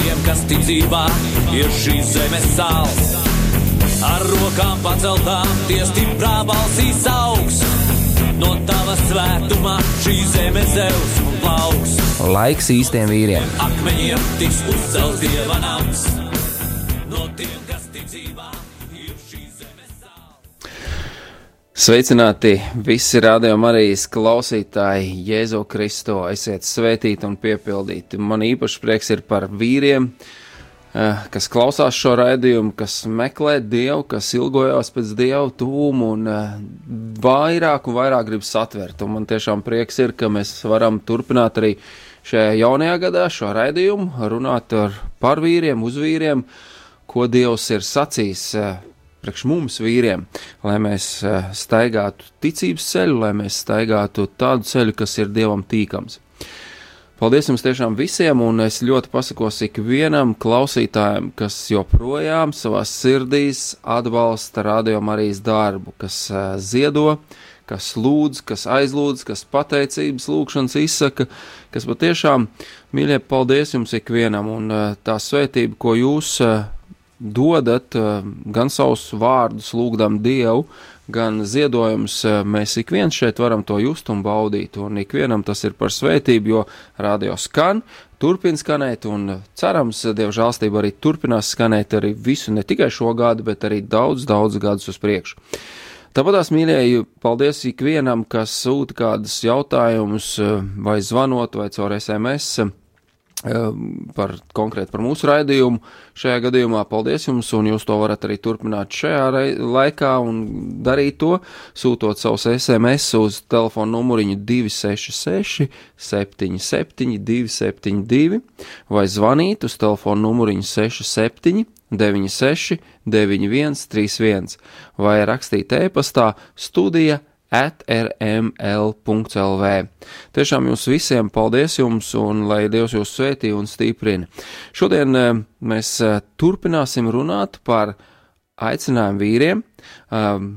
tiem, kas ticībā ir šīs zemes sāls. Ar rokām paceltām, tie stiprā balsīs augs. No tava svētumā šī zeme zeus un plauks. Laiks īstiem vīriem. Akmeņiem tiks uzcelts dieva nams. Sveicināti visi rādījumi arī klausītāji, Jēzu Kristo. Esiet svētīti un piepildīti. Man īpaši prieks ir par vīriem, eh, kas klausās šo raidījumu, kas meklē Dievu, kas ilgojās pēc Dieva tūmu un eh, vairāk un vairāk grib satvert. Un man tiešām prieks ir, ka mēs varam turpināt arī šajā jaunajā gadā šo raidījumu, runāt ar, par vīriem, uz vīriem, ko Dievs ir sacījis eh, priekš mums, vīriem, lai mēs eh, staigātu ticības ceļu, lai mēs staigātu tādu ceļu, kas ir dievam tīkams. Paldies jums tiešām visiem, un es ļoti pasakos ikvienam klausītājam, kas joprojām savā sirdīs atbalsta radio Marijas darbu, kas uh, ziedo, kas lūdz, kas aizlūdz, kas pateicības lūgšanas izsaka, kas patiešām, mīļie, paldies jums ikvienam, un uh, tā svētība, ko jūs dodat uh, gan savus vārdus, lūgdam Dievu, gan ziedojumus, uh, mēs ik viens šeit varam to just un baudīt, un ikvienam tas ir par svētību, jo radio skan, turpina skanēt, un cerams, Dieva žālstība arī turpinās skanēt arī visu, ne tikai šo gadu, bet arī daudz, daudz gadus uz priekšu. Tāpat mīļēji, paldies ikvienam, kas sūta kādus jautājumus, vai zvanot, vai caur SMS par konkrēti par mūsu raidījumu. Šajā gadījumā paldies jums, un jūs to varat arī turpināt šajā laikā un darīt to, sūtot savus SMS uz telefonu numuriņu 266 77 272 vai zvanīt uz telefonu numuriņu 67 96 91 31 vai rakstīt e-pastā studija at rml.lv. Tiešām jums visiem paldies jums un lai Dievs jūs svētī un stiprina. Šodien eh, mēs eh, turpināsim runāt par aicinājumu vīriem um,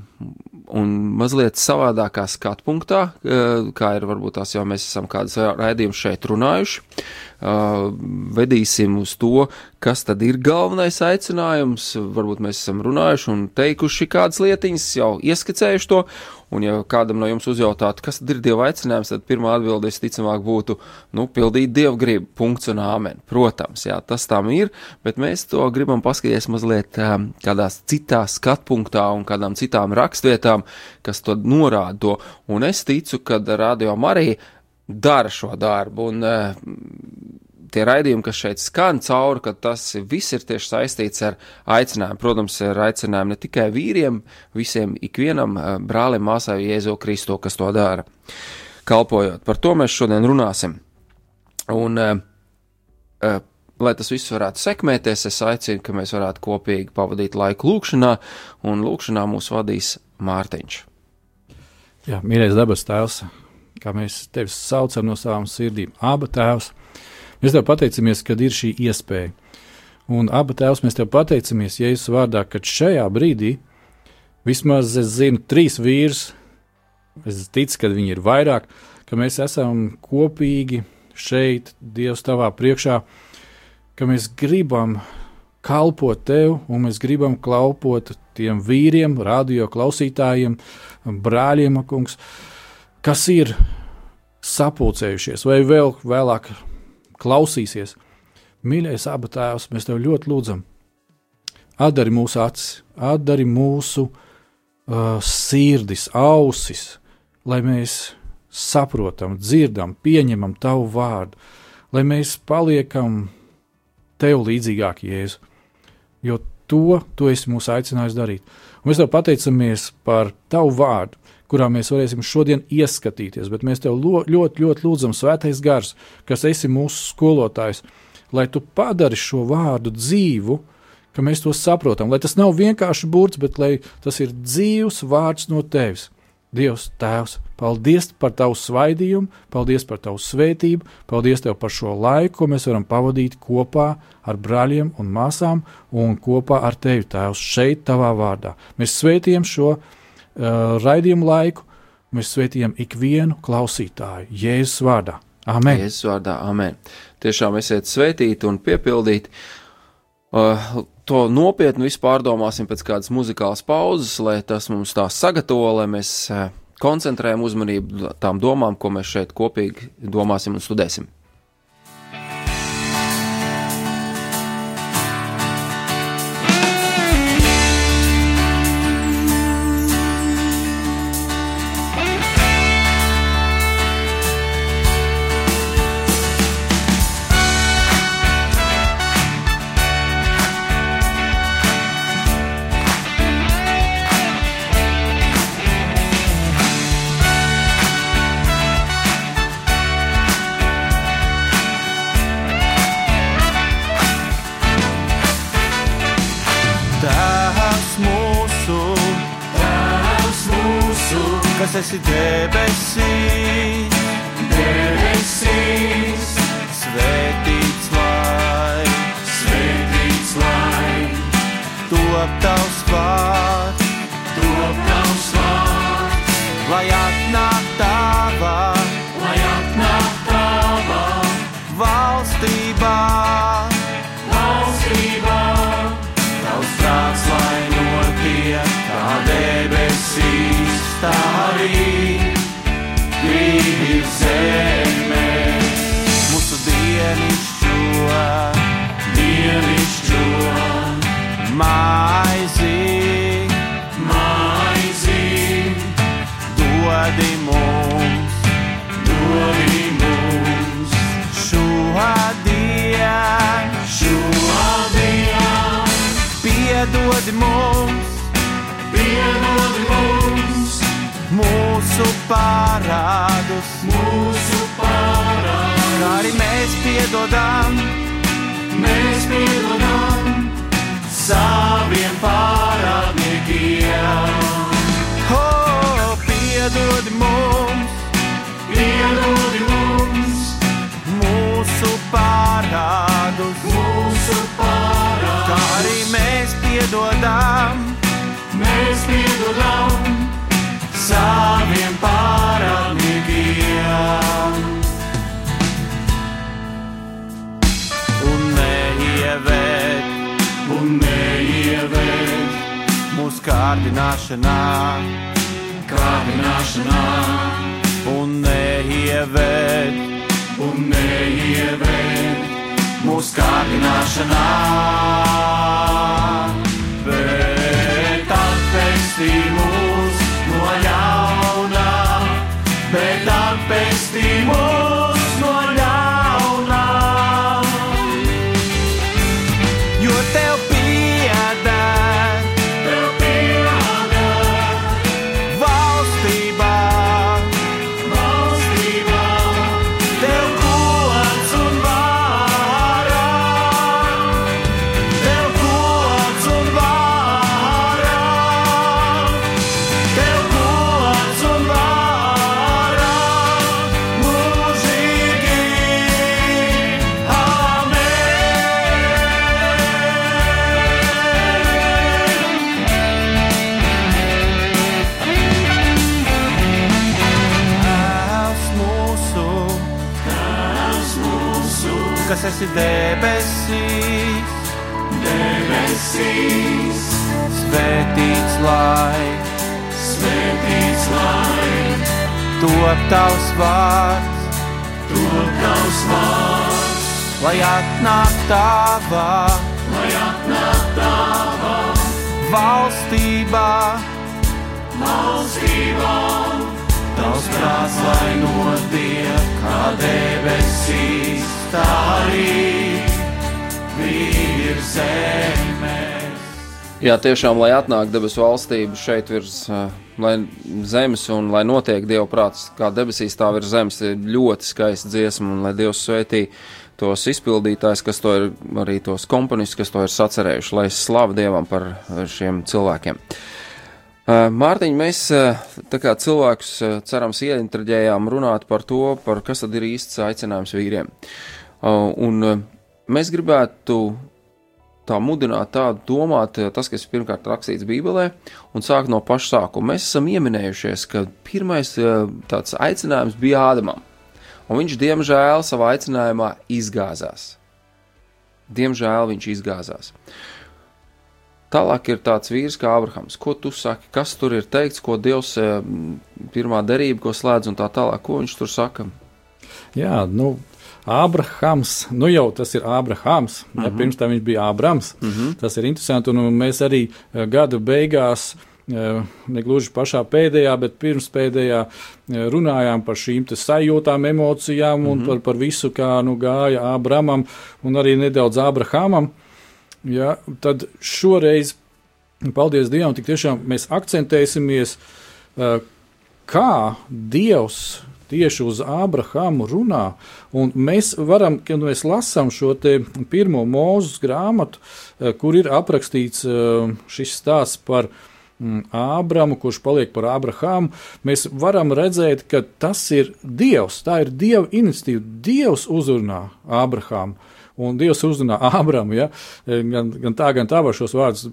un mazliet savādākā skatu punktā, uh, kā ir varbūt tās jau mēs esam kādas raidījumus šeit runājuši. Vedīsim uz to, kas tad ir galvenais aicinājums. Varbūt mēs esam runājuši un teikuši kādas lietiņas, jau ieskicējuši to, Un, ja kādam no jums uzjautātu, kas ir Dieva aicinājums, tad pirmā atbilde visticamāk būtu, nu, pildīt Dieva gribu, punkts un āmen. Protams, jā, tas tam ir, bet mēs to gribam paskatīties mazliet um, kādās citās skatpunktā un kādām citām rakstvietām, kas to norāda. Un es ticu, ka Radio Marija dara šo darbu. Un, uh, tie raidījumi, kas šeit skan cauri, ka tas viss ir tieši saistīts ar aicinājumu. Protams, ar aicinājumu ne tikai vīriem, visiem ikvienam eh, brālim, māsai Jēzu Kristo, kas to dara. Kalpojot, par to mēs šodien runāsim. Un, uh, lai tas viss varētu sekmēties, es aicinu, ka mēs varētu kopīgi pavadīt laiku lūkšanā, un lūkšanā mūs vadīs Mārtiņš. Jā, mīļais dabas tēvs, kā mēs tevi saucam no savām sirdīm, aba tēvs. Mēs tev pateicamies, kad ir šī iespēja. Un abi tēvs mēs tev pateicamies Jēzus vārdā, ka šajā brīdī vismaz es zinu trīs vīrus, es ticu, ka viņi ir vairāk, ka mēs esam kopīgi šeit, Dievs tavā priekšā, ka mēs gribam kalpot tev, un mēs gribam kalpot tiem vīriem, radio klausītājiem, brāļiem, kungs, kas ir sapulcējušies, vai vēl vēlāk klausīsies. Mīļais abu tēvs, mēs tev ļoti lūdzam, atdari mūsu acis, atdari mūsu uh, sirdis, ausis, lai mēs saprotam, dzirdam, pieņemam tavu vārdu, lai mēs paliekam tev līdzīgākie, Jēzu. Jo to tu esi mūs aicinājis darīt. Un mēs tev pateicamies par tavu vārdu, kurā mēs varēsim šodien ieskatīties. Bet mēs tev ļoti, ļoti, ļoti lūdzam, Svētais Gars, kas esi mūsu skolotājs, lai tu padari šo vārdu dzīvu mēs to saprotam, lai tas nav vienkārši burts, bet lai tas ir dzīves vārds no tevis. Dievs, Tēvs, paldies par tavu svaidījumu, paldies par tavu svētību, paldies tev par šo laiku, ko mēs varam pavadīt kopā ar brāļiem un māsām un kopā ar tevi, Tēvs, šeit, tavā vārdā. Mēs svētījam šo raidījumu laiku, mēs svētījam ikvienu klausītāju Jēzus vārdā. Amen. Jēzus vārdā, amen. Tiešām esiet svētīti un piepildīti. Uh, to nopietni pārdomāsim pēc kādas muzikālas pauzes, lai tas mums tā sagatavo, lai mēs eh, koncentrējam uzmanību tām domām, ko mēs šeit kopīgi domāsim un studēsim. Esi debesīs, debesīs. Svētīts lai, svētīts lai, top tavs vārds, top tavs vārds, lai atnāk tavā, lai atnāk tavā. Valstībā, parādus, mūsu parādus. Kā arī mēs piedodam, mēs piedodam. Saviem parādniekiem. Oh, piedod mums, piedod mums. Mūsu parādus, mūsu parādus. Kā arī mēs piedodam, mēs piedodam saviem parādniekiem. Un neievēt, un neievēt mūsu kārdināšanā, kārdināšanā. Un neievēt, un neievēt mūsu kārdināšanā. Bet atpestī mūs atpestī debesīs, debesīs, svētīts lai, svētīts lai, top tavs vārds, top tavs vārds, lai atnāk tavā, lai atnāk tavā valstībā, valstībā. Tavs prāts, lai notiek kā debesīs, tā arī ir zemēs. Jā, tiešām, lai atnāk debesu valstība šeit virs uh, lai zemes un lai notiek Dieva prāts, kā debesīs tā virs zemes, ir ļoti skaista dziesma un lai Dievs svētī tos izpildītājus, kas to ir, arī tos komponistus, kas to ir sacerējuši, lai slavu Dievam par šiem cilvēkiem. Mārtiņ, mēs tā kā cilvēkus cerams ieintraģējām runāt par to, par kas tad ir īsts aicinājums vīriem. Un mēs gribētu tā mudināt tādu domāt, tas, kas pirmkārt rakstīts Bībelē, un sāk no paša sākuma. Mēs esam ieminējušies, ka pirmais tāds aicinājums bija Ādamam, un viņš diemžēl savā aicinājumā izgāzās. Diemžēl viņš izgāzās. Tālāk ir tāds vīrs kā Abrahams. Ko tu saki, kas tur ir teikts, ko Dievs pirmā derība, ko slēdz un tā tālāk, ko viņš tur saka? Jā, nu, Abrahams, nu jau tas ir Abrahams, mm -hmm. ja, mhm. pirms tam viņš bija Abrams. Mm -hmm. Tas ir interesanti, un mēs arī gada beigās ne gluži pašā pēdējā, bet pirms pēdējā runājām par šīm sajūtām, emocijām un mm -hmm. par, par visu, kā nu, gāja Ābramam un arī nedaudz Abrahamam. Ja, tad šoreiz, paldies Dievam, tik tiešām mēs akcentēsimies, kā Dievs tieši uz Ābrahāmu runā. Un mēs varam, kad mēs lasām šo pirmo mūzu grāmatu, kur ir aprakstīts šis stāsts par mm, Ābramu, kurš paliek par Ābrahāmu, mēs varam redzēt, ka tas ir Dievs, tā ir Dieva iniciatīva. Dievs uzrunā Ābrahāmu. Un Dievs uzrunā Ābramu, ja? gan, gan tā, gan tā var šos vārdus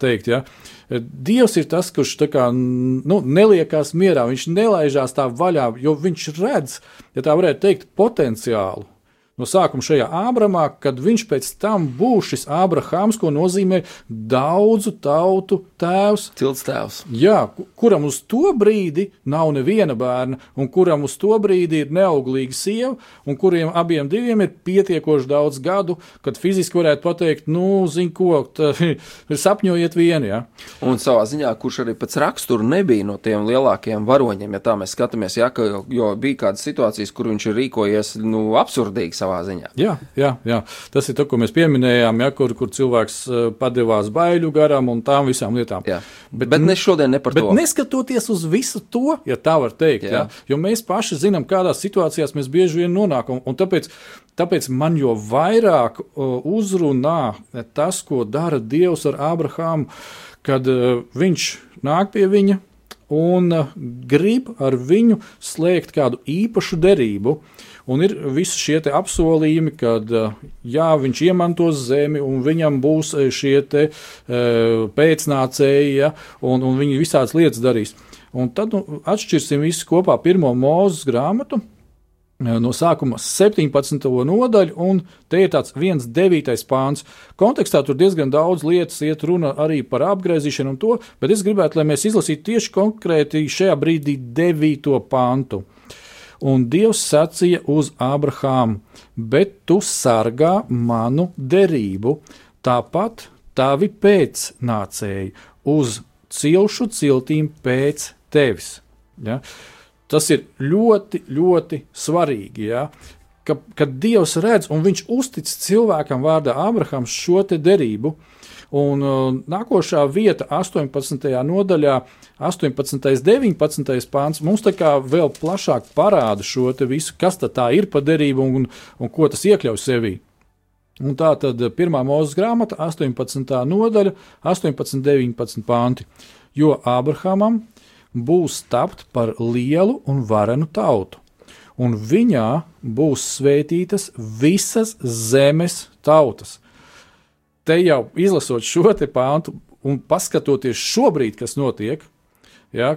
teikt. Ja? Dievs ir tas, kurš kā, nu, neliekās mierā, viņš nelaižās tā vaļā, jo viņš redz, ja tā varētu teikt, potenciālu no sākuma šajā Ābramā, kad viņš pēc tam būs šis Ābrahāms, ko nozīmē daudzu tautu tēvs. Cilts tēvs. Jā, kuram uz to brīdi nav neviena bērna, un kuram uz to brīdi ir neauglīga sieva, un kuriem abiem diviem ir pietiekoši daudz gadu, kad fiziski varētu pateikt, nu, zin ko, sapņojiet vienu. Ja? Un savā ziņā, kurš arī pēc raksturu nebija no tiem lielākajiem varoņiem, ja tā mēs skatāmies, ja, ka, jo bija kādas situācijas, kur viņš ir rīkojies, nu, absurdīgi savā savā ziņā. Jā, jā, jā. tas ir tas, ko mēs pieminējām, ja, kur, kur cilvēks eh, padevās baiļu garam un tām visām lietām. Jā. Bet, bet ne šodien ne par to. Neskatoties uz visu to, ja tā var teikt, jā. Jā, jo mēs paši zinām, kādās situācijās mēs bieži vien nonākam. Un tāpēc, tāpēc man jo vairāk uh, uzrunā tas, ko dara Dievs ar Abrahāmu, kad viņš nāk pie viņa un grib ar viņu slēgt kādu īpašu derību. Uh, Un ir visi šie apsolījumi, ka jā, viņš iemantos zemi un viņam būs šie te, pēcnācēji, ja, un, un viņi visādas lietas darīs. Un tad nu, atšķirsim visu kopā pirmo mūzes grāmatu. No sākuma 17. nodaļu, un te ir tāds viens devītais pāns. Kontekstā tur diezgan daudz lietas iet runa arī par apgriezīšanu un to, bet es gribētu, lai mēs izlasītu tieši konkrēti šajā brīdī devīto pāntu. Un Dievs sacīja uz Abrahāmu: Bet tu sargā manu derību, tāpat tavi pēcnācēji uz cilšu ciltīm pēc tevis. Ja? Tas ir ļoti, ļoti svarīgi. Ja? Ka, kad Dievs redz un viņš uztic cilvēkam vārdā Abrahams šo derību, Un uh, nākošā vieta, 18. nodaļā, 18. un 19. pāns, mums tā kā vēl plašāk parāda šo visu, kas tā ir pa derību un, un ko tas iekļauj sevī. Un tā tad pirmā mūzes grāmata, 18. nodaļa, 18, 19 panti. Jo Abrahamam būs tapt par lielu un varenu tautu, un viņā būs svētītas visas zemes tautas te jau izlasot šo pāntu un paskatoties šobrīd, kas notiek, ja,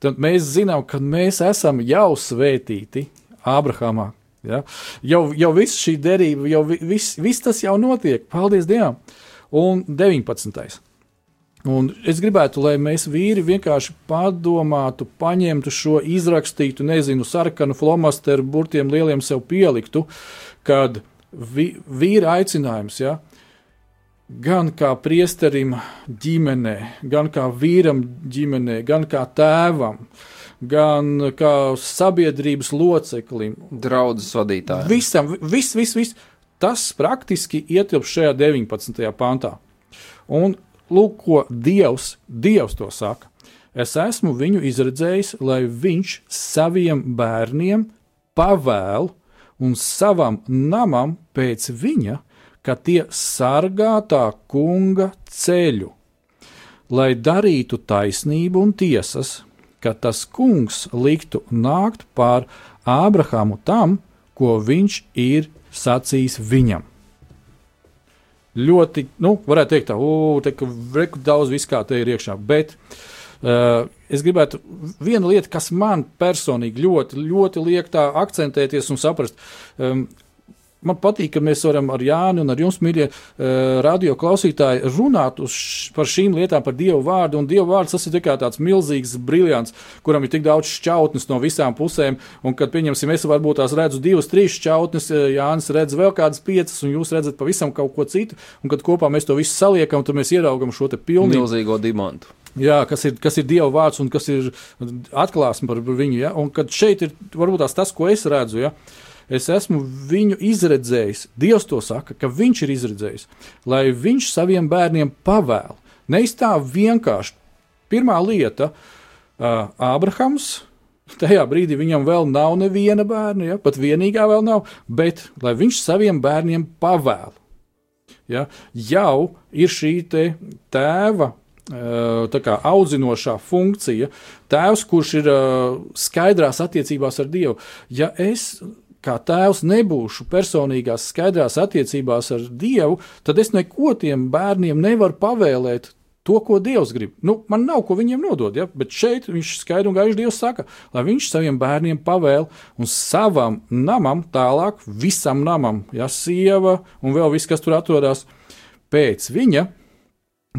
tad mēs zinām, ka mēs esam jau svētīti Ābrahamā. Ja? Jau, jau viss šī derība, jau viss, viss tas jau notiek. Paldies Dievam! Un 19. Un es gribētu, lai mēs vīri vienkārši padomātu, paņemtu šo izrakstītu, nezinu, sarkanu flomasteru, burtiem lieliem sev pieliktu, kad vi, vīra aicinājums, ja, gan kā priesterim ģimenē, gan kā vīram ģimenē, gan kā tēvam, gan kā sabiedrības loceklim. Draudzes vadītājiem. Visam, viss, viss, viss. Tas praktiski ietilpst šajā 19. pantā. Un lūk, ko Dievs, Dievs to saka. Es esmu viņu izredzējis, lai viņš saviem bērniem pavēl un savam namam pēc viņa, ka tie sargā tā kunga ceļu, lai darītu taisnību un tiesas, ka tas kungs liktu nākt pār Ābrahāmu tam, ko viņš ir sacījis viņam. Ļoti, nu, varētu teikt, tā, ugh, te ka reku daudz viskā te ir iekšā, bet uh, es gribētu vienu lietu, kas man personīgi ļoti, ļoti liek tā akcentēties un saprast. Um, man patīk, ka mēs varam ar Jāni un ar jums, mīļie, uh, radio klausītāji, runāt š, par šīm lietām, par Dievu vārdu. Un Dievu vārds tas ir tikai tāds milzīgs briljants, kuram ir tik daudz šķautnes no visām pusēm. Un, kad, pieņemsim, es varbūt tās redzu divas, trīs šķautnes, Jānis redz vēl kādas piecas, un jūs redzat pavisam kaut ko citu. Un, kad kopā mēs to visu saliekam, tad mēs ieraugam šo te pilnīgi milzīgo dimantu. Jā, kas ir, kas ir Dieva vārds un kas ir atklāsme par viņu. Ja? Un kad šeit ir varbūt tas, ko es redzu. Ja? Es esmu viņu izredzējis. Dievs to saka, ka viņš ir izredzējis, lai viņš saviem bērniem pavēl. Neizstāv vienkārši. Pirmā lieta, uh, Ābrahams. Tajā brīdī viņam vēl nav neviena bērna, ja? pat vienīgā vēl nav, bet lai viņš saviem bērniem pavēl. Ja? Jau ir šī tēva kā audzinošā funkcija, tēvs, kurš ir skaidrās attiecībās ar Dievu. Ja es kā tēvs nebūšu personīgās skaidrās attiecībās ar Dievu, tad es neko tiem bērniem nevaru pavēlēt. To, ko Dievs grib. Nu, man nav ko viņiem nodot, ja? bet šeit viņš skaidri un gaiši Dievs saka, lai viņš saviem bērniem pavēl un savam namam, tālāk visam namam, ja sieva un vēl viss, kas tur atrodas, pēc viņa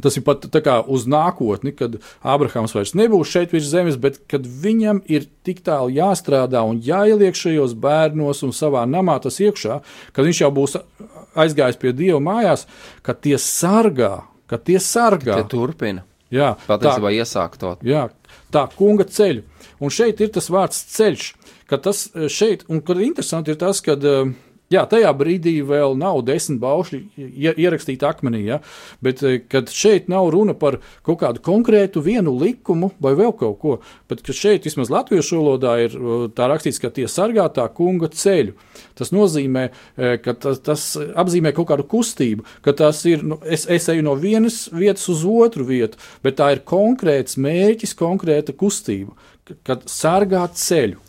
Tas ir pat tā kā uz nākotni, kad Ābrahāms vairs nebūs šeit virs zemes, bet kad viņam ir tik tālu jāstrādā un jāieliek šajos bērnos un savā namā tas iekšā, kad viņš jau būs aizgājis pie Dieva mājās, ka tie sargā, ka tie sargā. Tie turpina. Jā, patiesībā iesākt to. Jā, tā kunga ceļu. Un šeit ir tas vārds ceļš, ka tas šeit, un kad interesanti ir tas, kad uh, Jā, tajā brīdī vēl nav desmit baušļi ierakstīti akmenī, ja? bet eh, kad šeit nav runa par kaut kādu konkrētu vienu likumu vai vēl kaut ko, bet šeit vismaz latviešu valodā ir tā rakstīts, ka tie sargā tā kunga ceļu. Tas nozīmē, eh, ka tas, tas apzīmē kaut kādu kustību, ka tas ir, nu, es, es eju no vienas vietas uz otru vietu, bet tā ir konkrēts mērķis, konkrēta kustība kad sargāt ceļu.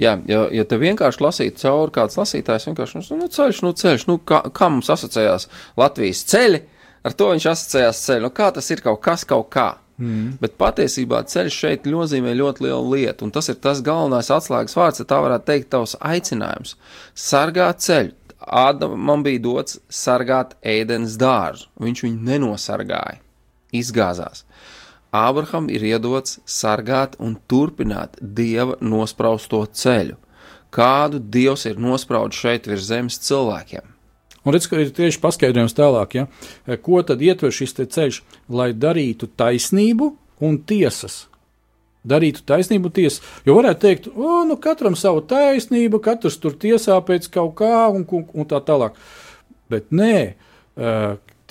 Jā, ja, ja te vienkārši lasītu cauri kāds lasītājs, vienkārši nu, nu, ceļš, nu, ceļš, nu, kā, kā mums asociējās Latvijas ceļi, ar to viņš asociējās ceļu. Nu, kā tas ir kaut kas, kaut kā. Mm. Bet patiesībā ceļš šeit nozīmē ļoti lielu lietu, un tas ir tas galvenais atslēgas vārds, ja tā varētu teikt, tavs aicinājums. Sargāt ceļu. Ādamam bija dots sargāt ēdienas dārzu, viņš viņu nenosargāja, izgāzās. Ābraham ir iedots sargāt un turpināt dieva nospraustu ceļu, kādu dievs ir nospraudis šeit virs zemes cilvēkiem. Un redz, ka ir tieši paskaidrojums tālāk, ja? ko tad ietver šis ceļš, lai darītu taisnību un tiesas. Darītu taisnību tiesu. Jo varētu teikt, o, nu katram savu taisnību, katrs tur tiesā pēc kaut kā un, un, un tā tālāk. Bet nē,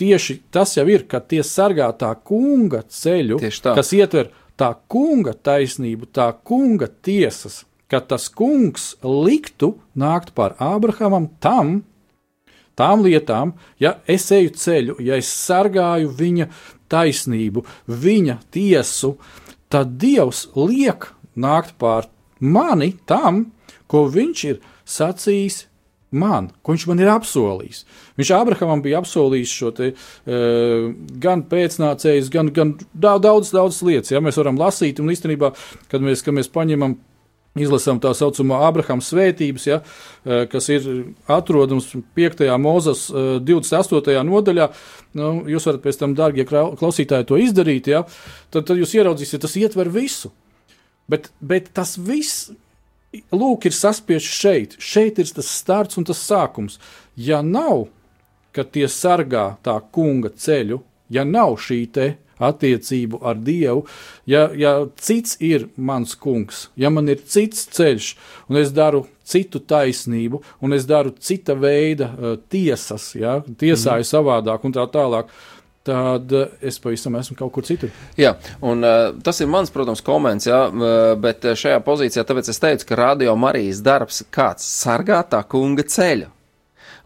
tieši tas jau ir, ka tie sargā tā kunga ceļu, kas ietver tā kunga taisnību, tā kunga tiesas, ka tas kungs liktu nākt par Ābrahamam tam, tām lietām, ja es eju ceļu, ja es sargāju viņa taisnību, viņa tiesu, tad Dievs liek nākt pār mani tam, ko viņš ir sacījis man, ko viņš man ir apsolījis. Viņš Abrahamam bija apsolījis šo te, uh, gan pēcnācējus, gan, gan daudz, daudz, lietas. Ja? Mēs varam lasīt, un īstenībā, kad mēs, kad mēs paņemam. Izlasām tā saucamo Abrahama svētības, ja, kas ir atrodams 5. mūzes 28. nodaļā. Nu, jūs varat pēc tam, darbie klausītāji, to izdarīt. Ja, tad, tad jūs ieraudzīsiet, tas ietver visu. Bet, bet tas viss lūk, ir saspiests šeit. Šeit ir tas starts un tas sākums. Ja nav, ka tie sargā tā kunga ceļu, ja nav šī te attiecību ar Dievu, ja, ja cits ir mans kungs, ja man ir cits ceļš, un es daru citu taisnību, un es daru cita veida uh, tiesas, ja, tiesāju mm. savādāk un tā tālāk, tad es pavisam esmu kaut kur citur. Jā, un uh, tas ir mans, protams, komments, jā, uh, bet šajā pozīcijā tāpēc es teicu, ka radio Marijas darbs kāds sargā tā kunga ceļu,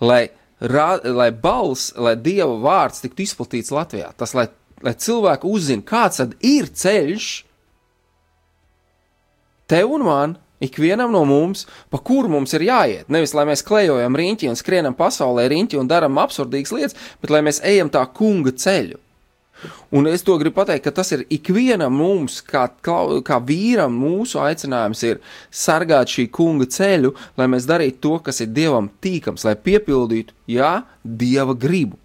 lai, rā, lai balss, lai Dieva vārds tiktu izplatīts Latvijā, tas, lai, lai cilvēki uzzina, kāds tad ir ceļš. Tev un man, ikvienam no mums, pa kuru mums ir jāiet. Nevis lai mēs klejojam riņķi un skrienam pasaulē riņķi un darām absurdīgas lietas, bet lai mēs ejam tā kunga ceļu. Un es to gribu pateikt, ka tas ir ikvienam mums, kā, kā vīram, mūsu aicinājums ir sargāt šī kunga ceļu, lai mēs darītu to, kas ir dievam tīkams, lai piepildītu, jā, dieva gribu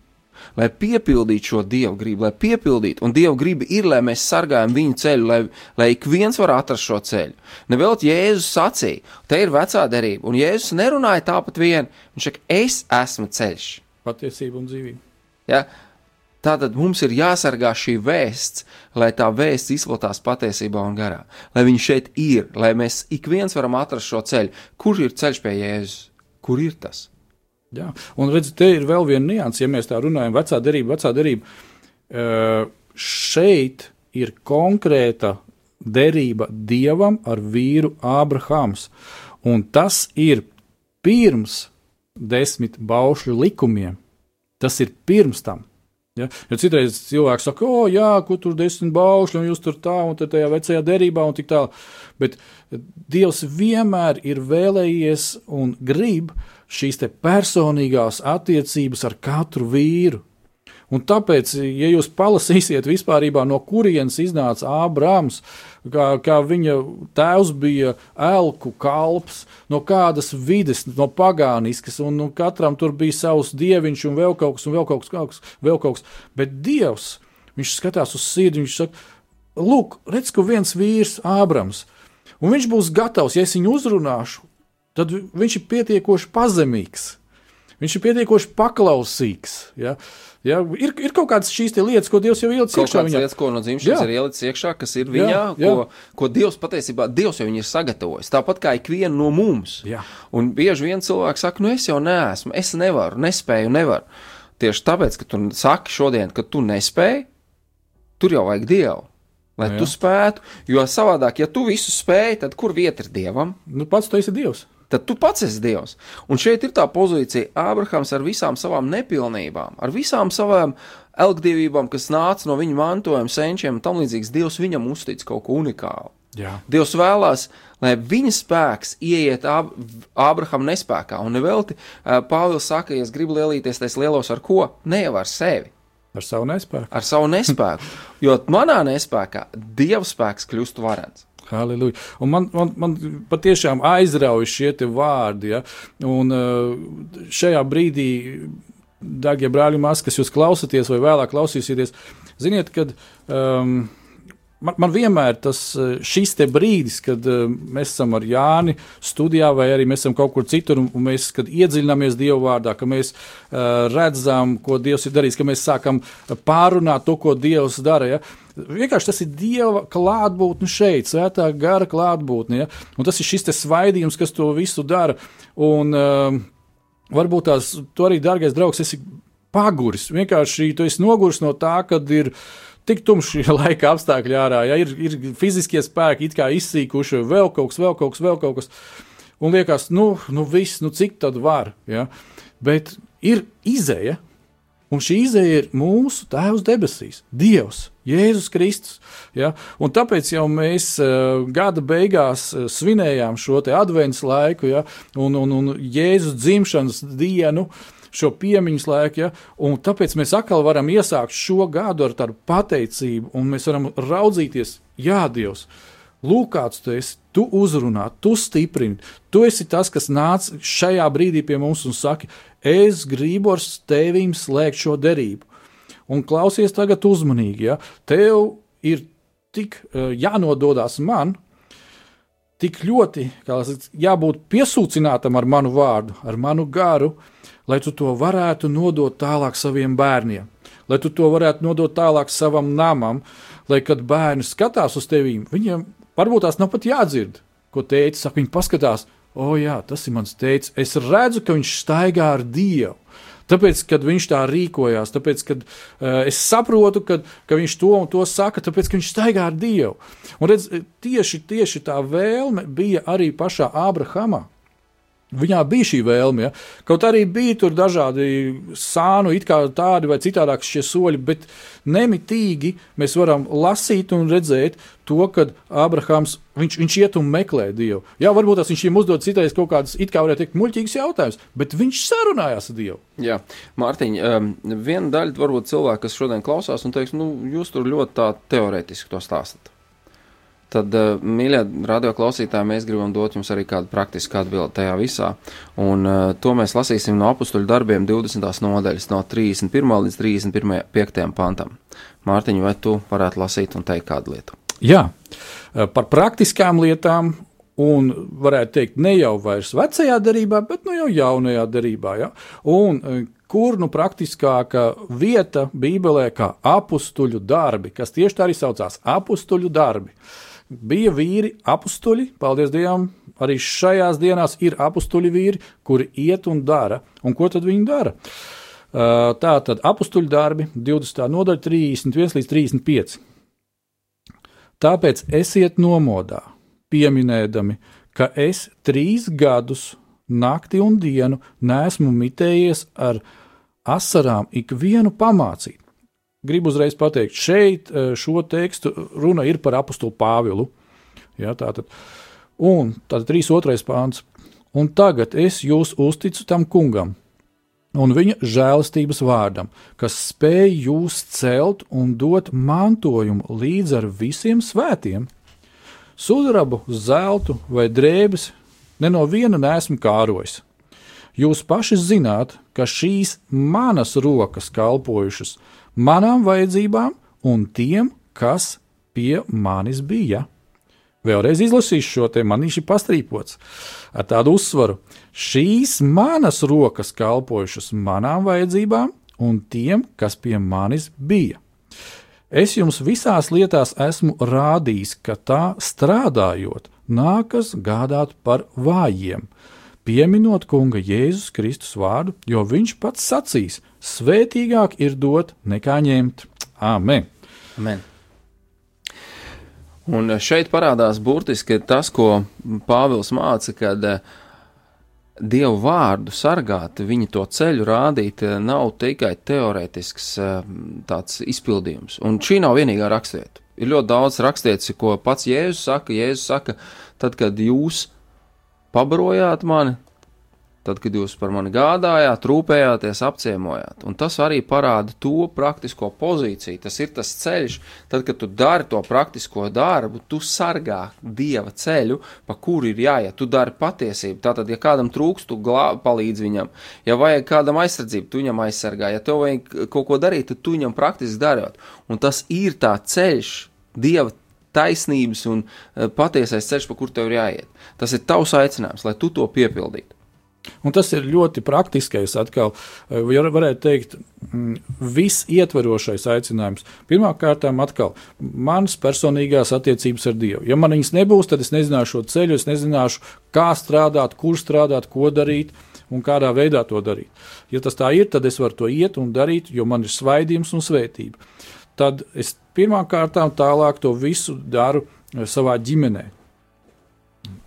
lai piepildītu šo dievu gribu, lai piepildītu, un dievu griba ir, lai mēs sargājam viņu ceļu, lai, lai ik viens var atrast šo ceļu. Nevēl Jēzus sacīja, te ir vecā derība, un Jēzus nerunāja tāpat vien, viņš saka, es esmu ceļš. Patiesība un dzīvība. Ja? Tātad mums ir jāsargā šī vēsts, lai tā vēsts izplatās patiesībā un garā. Lai viņš šeit ir, lai mēs ik viens varam atrast šo ceļu. Kur ir ceļš pie Jēzus? Kur ir tas? Jā, un redziet, te ir vēl viena nianses, ja mēs tā runājam, vecā derība, vecā derība. Šeit ir konkrēta derība dievam ar vīru Ābrahāms, un tas ir pirms desmit baušļu likumiem. Tas ir pirms tam. Ja? Jo citreiz cilvēks saka, o, jā, ko tur desmit baušļi, un jūs tur tā, un tajā vecajā derībā, un tik tālāk. Bet Dievs vienmēr ir vēlējies un grib, uh, šīs personīgās attiecības ar katru vīru. Un tāpēc, ja jūs palasīsiet vispār no kurienes iznāca Ābrams, kā, kā viņa tēvs bija elku kalps, no kādas vides, no pagāniskas, un nu, katram tur bija savs dieviņš, un vēl kaut kas, un vēl kaut kas, kaut kas, vēl kaut kas. Bet Dievs, viņš skatās uz sirdi, viņš saka, lūk, redz, ka viens vīrs, Ābrams, un viņš būs gatavs, ja es viņu uzrunāšu, tad viņš ir pietiekoši pazemīgs. Viņš ir pietiekoši paklausīgs. Ja? Ja, ir, ir kaut kādas šīs lietas, ko Dievs jau ielicis iekšā. Viņam lietas, ko no dzimšanas ir ielicis iekšā, kas ir viņā, jā, jā. Ko, ko Dievs patiesībā Dievs jau ir sagatavojis. Tāpat kā ikvienu no mums. Jā. Un bieži vien cilvēks saka, nu es jau neesmu, es nevaru, nespēju, nevaru. Tieši tāpēc, ka tu saki šodien, ka tu nespēji, tur jau vajag Dievu lai jā. tu spētu. Jo savādāk, ja tu visu spēj, tad kur vieta ir dievam? Nu, pats tu esi dievs tad tu pats esi Dievs. Un šeit ir tā pozīcija, Ābrahams ar visām savām nepilnībām, ar visām savām elgdevībām, kas nāca no viņa mantojuma, senčiem un tam līdzīgs, Dievs viņam uztic kaut ko unikālu. Jā. Dievs vēlās, lai viņa spēks ieiet Āb Ābrahama nespējā, un nevelti Pāvils saka, ja es gribu lielīties, tas lielos ar ko? Ne jau ar sevi. Ar savu nespēku. Ar savu nespēku. jo manā nespējā Dieva spēks kļūst varants. Halleluja. Un man, man, man patiešām aizrauja šie vārdi. Ja? Un uh, šajā brīdī, darbie brāļi, māsas, kas jūs klausāties vai vēlāk klausīsieties, ziniet, kad. Um, man, man vienmēr tas uh, šis brīdis, kad uh, mēs esam ar Jāni studijā, vai arī mēs esam kaut kur citur, un, mēs iedziļināmies Dieva vārdā, ka mēs uh, redzam, ko Dievs ir darījis, ka mēs sākam pārunāt to, ko Dievs dara. Ja? Vienkārši tas ir Dieva klātbūtne šeit, svētā gara klātbūtne. Ja? Un tas ir šis svaidījums, kas to visu dara. Un, uh, varbūt tās, tu arī, dārgais draugs, esi paguris. Vienkārši tu esi noguris no tā, ka ir tik tumšs laika apstākļi ārā, ja ir, ir fiziskie spēki it kā izsīkuši, vēl kaut kas, vēl kaut kas, vēl kaut kas. Un liekas, nu, nu viss, nu cik tad var. Ja? Bet ir izēja, Un šī izēja ir mūsu Tēvs debesīs, Dievs, Jēzus Kristus. Ja? Un tāpēc jau mēs uh, gada beigās uh, svinējām šo adventu laiku ja? un, un, un Jēzus dzimšanas dienu. Šo piemiņas laiku, ja, un tāpēc mēs atkal varam iesākt šo gadu ar tādu pateicību, un mēs varam raudzīties, Jā, Dievs, Lūk, kāds tu esi, tu uzrunā, tu stiprini. Tu esi tas, kas nāca šajā brīdī pie mums un saka, es gribu ar tevīm slēgt šo derību. Un klausies tagad uzmanīgi, ja tev ir tik uh, jānododas man, tik ļoti jābūt piesūcinātam ar manu vārdu, ar manu garu, lai tu to varētu nodot tālāk saviem bērniem, lai tu to varētu nodot tālāk savam namam, lai kad bērni skatās uz tevīm, viņiem varbūt tās nav pat jādzird, ko teicis, saka, viņi paskatās, O, jā, tas ir mans teicis. Es redzu, ka viņš staigā ar Dievu. Tāpēc, kad viņš tā rīkojās, tāpēc, kad uh, es saprotu, kad, ka viņš to un to saka, tāpēc, ka viņš staigā ar Dievu. Un redz, tieši, tieši tā vēlme bija arī pašā Ābrahamā. Viņā bija šī vēlme, ja? kaut arī bija tur dažādi sānu, it kā tādi vai citādāki šie soļi, bet nemitīgi mēs varam lasīt un redzēt to, ka Abrahams viņš, viņš iet un meklē Dievu. Jā, varbūt tas viņš viņam uzdod citais kaut kādas, it kā varētu teikt, muļķīgas jautājumas, bet viņš sarunājās ar Dievu. Jā, Mārtiņ, um, viena daļa varbūt cilvēki, kas šodien klausās un teiks, nu, jūs tur ļoti tā teorētiski to stāstat. Tad, uh, mīļie radioklausītāji, mēs gribam dot jums arī kādu praktisku atbildi tajā visā. Un uh, to mēs lasīsim no apakstuļu darbiem 20. nodaļas, no 31. līdz 35. pantam. Mārtiņ, vai tu varētu lasīt un teikt kādu lietu? Jā, uh, par praktiskām lietām. Un varētu teikt, ne jau vairs vecajā darbā, bet nu jau jaunajā darbā. Ja? Un kur nu praktiskāka vieta Bībelē, kā apstuļu darbi, kas tieši tā arī saucās - apstuļu darbi. Uh, bija vīri, apstuļi, paldies Dievam, arī šajās dienās ir apstuļi vīri, kuri iet un dara. Un ko tad viņi dara? Uh, tā tad apstuļu darbi, 20. nodaļa, 31 līdz 35. Tāpēc esiet nomodā, pieminēdami, ka es trīs gadus, nakti un dienu, nesmu mitējies ar asarām ikvienu pamācīt gribu uzreiz pateikt, šeit eh, šo tekstu runa ir par apakstu Pāvilu. Ja, tātad, un tad 3.2. pāns. Un tagad es jūs uzticu tam kungam un viņa žēlastības vārdam, kas spēj jūs celt un dot mantojumu līdz ar visiem svētiem. Sudrabu, zeltu vai drēbes ne no viena nesmu kārojis. Jūs paši zināt, ka šīs manas rokas kalpojušas, manām vajadzībām un tiem, kas pie manis bija. Vēlreiz izlasīšu šo te man viņš ir pastrīpots ar tādu uzsvaru. Šīs manas rokas kalpojušas manām vajadzībām un tiem, kas pie manis bija. Es jums visās lietās esmu rādījis, ka tā strādājot, nākas gādāt par vājiem, pieminot kunga Jēzus Kristus vārdu, jo viņš pats sacīs: Svētīgāk ir dot nekā ņemt. Āmen! Amen. Un šeit parādās burtiski tas, ko Pāvils māca, kad eh, Dievu vārdu sargāt, viņa to ceļu rādīt, eh, nav tikai teorētisks eh, tāds izpildījums. Un šī nav vienīgā rakstieta. Ir ļoti daudz rakstietas, ko pats Jēzus saka. Jēzus saka, tad, kad jūs pabarojāt mani, tad, kad jūs par mani gādājāt, rūpējāties, apciemojāt. Un tas arī parāda to praktisko pozīciju. Tas ir tas ceļš, tad, kad tu dari to praktisko darbu, tu sargā dieva ceļu, pa kuru ir jāiet. Tu dari patiesību. Tātad, ja kādam trūkst, tu glā, palīdz viņam. Ja vajag kādam aizsardzību, tu viņam aizsargā. Ja tev vajag kaut ko darīt, tad tu viņam praktiski darot. Un tas ir tā ceļš, dieva taisnības un eh, patiesais ceļš, pa kur tev ir jāiet. Tas ir tavs aicinājums, lai tu to piepildītu. Un tas ir ļoti praktiskais, atkal, eh, ja varētu teikt, mm, visietverošais aicinājums. Pirmkārt, atkal, manas personīgās attiecības ar Dievu. Ja man viņas nebūs, tad es nezināšu šo ceļu, es nezināšu, kā strādāt, kur strādāt, ko darīt un kādā veidā to darīt. Ja tas tā ir, tad es varu to iet un darīt, jo man ir svaidījums un svētība. Tad es pirmkārt tālāk to visu daru eh, savā ģimenē.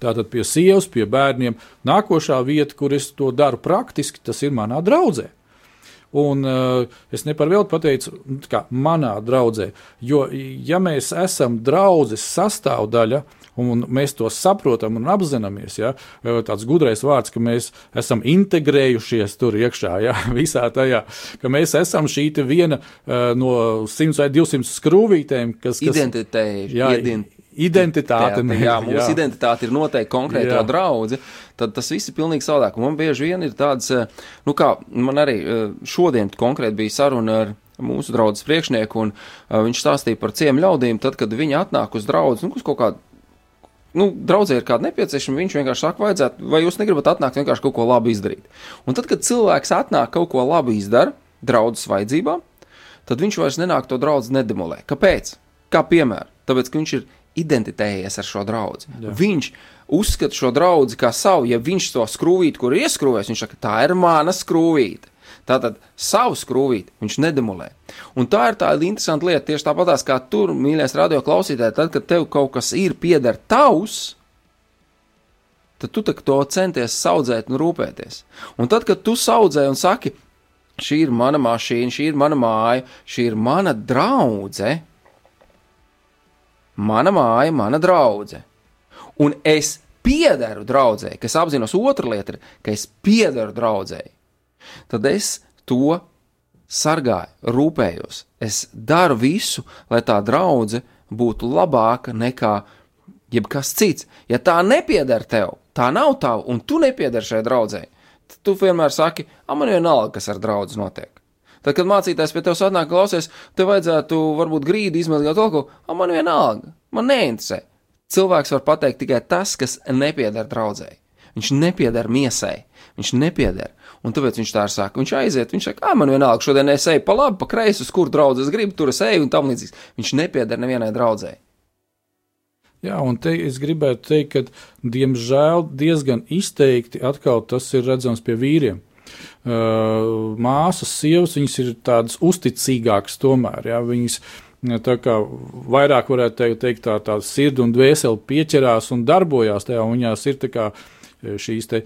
Tātad pie sievas, pie bērniem. Nākošā vieta, kur es to daru praktiski, tas ir manā draudzē. Un uh, es neparvēlti pateicu, nu, kā manā draudzē, jo, ja mēs esam draudzes sastāvdaļa, un mēs to saprotam un apzināmies, ja, tāds gudrais vārds, ka mēs esam integrējušies tur iekšā, ja, visā tajā, ka mēs esam šī viena uh, no 100 vai 200 skrūvītēm, kas. kas identitēji, jā, ident identitāte. Jā, jā, mūsu jā. identitāte ir noteikti konkrēto draugu, tad tas viss ir pilnīgi savādāk. Man bieži vien ir tāds, eh, nu kā man arī eh, šodien konkrēti bija saruna ar mūsu draugu priekšnieku, un viņš stāstīja par ciemu ļaudīm, tad, kad viņi atnāk uz draugu, nu, uz kaut kādu. Nu, draudzē ir kāda nepieciešama, viņš vienkārši saka, vajadzētu, vai jūs negribat atnākt vienkārši kaut ko labi izdarīt. Un tad, kad cilvēks atnāk kaut ko labi izdara, draudzes vajadzībām, tad viņš vairs nenāk to draugu nedemolē. Kāpēc? Kā piemēram, tāpēc, ka viņš ir identitējies ar šo draugu. Viņš uzskata šo draugu kā savu, ja viņš to skrūvīti, kur ir ieskrūvējis, viņš saka, tā ir mana skrūvīte. Tātad savu skrūvīti viņš nedemolē. Un tā ir tāda interesanta lieta, tieši tāpatās kā tur, mīļais radio klausītāji, tad, kad tev kaut kas ir pieder tavs, tad tu to centies audzēt un rūpēties. Un tad, kad tu audzē un saki, šī ir mana mašīna, šī ir mana māja, šī ir mana draudzene, mana māja, mana draudzene, un es piederu draudzēji, kas apzinos otru lietu, ka es piederu draudzēji, tad es to sargāju, rūpējos. Es daru visu, lai tā draudzene būtu labāka nekā jebkas cits. Ja tā nepieder tev, tā nav tava, un tu nepieder šai draudzēji, tad tu vienmēr saki, ah, man vienalga, kas ar draugu notiek. Tad, kad mācītājs pie tevis atnāk, klausies, tev vajadzētu varbūt grīdu izmazgāt kaut ko, ah, man vienalga, man neinteresē. Cilvēks var pateikt tikai tas, kas nepieder draudzēji. Viņš nepieder miesai, viņš nepieder. Un tāpēc viņš tā saka, viņš aiziet, viņš saka, ah, man vienalga, šodien es eju pa labi, pa kreisi, uz kur draudzes gribu, tur es eju un tam līdzīgs. Viņš nepieder nevienai draudzēji. Jā, un te es gribētu teikt, ka diemžēl diezgan izteikti atkal tas ir redzams pie vīriem. Uh, māsas, sievas, viņas ir tādas uzticīgākas tomēr. Jā, viņas tā kā vairāk varētu teikt, tā, tā sirds un dvēseli pieķerās un darbojās tajā, un viņās ir tā kā šīs te,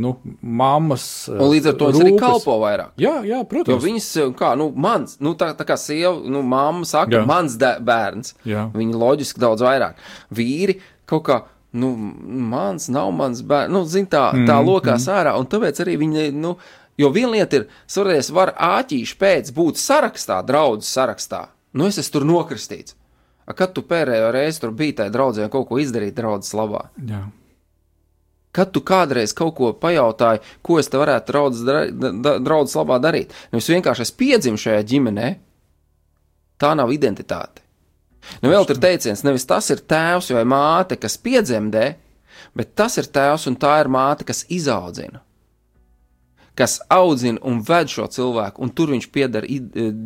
nu, mammas. Un līdz ar to viņi arī kalpo vairāk. Jā, jā protams. Jo viņas, kā, nu, mans, nu, tā, tā kā sieva, nu, mamma saka, jā. mans bērns. Jā. Viņi loģiski daudz vairāk. Vīri kaut kā. Nu, mans nav mans bērns, nu, zin, tā, tā mm, lokās mm. ārā, un tāpēc arī viņi, nu, jo viena lieta ir, svarēs, var āķīši pēc būt sarakstā, draudzes sarakstā, nu, es esmu tur nokristīts. A, kad tu pērējo reizi tur biji tajā draudzē kaut ko izdarīt draudzes labā? Jā. Kad tu kādreiz kaut ko pajautāji, ko es te varētu draudzes, draudzes labā darīt, nevis vienkārši es piedzimu šajā ģimenē, tā nav identitāte. Nu, vēl tur teiciens, nevis tas ir tēvs vai māte, kas piedzemdē, bet tas ir tēvs un tā ir māte, kas izaudzina kas audzina un ved šo cilvēku, un tur viņš pieder e,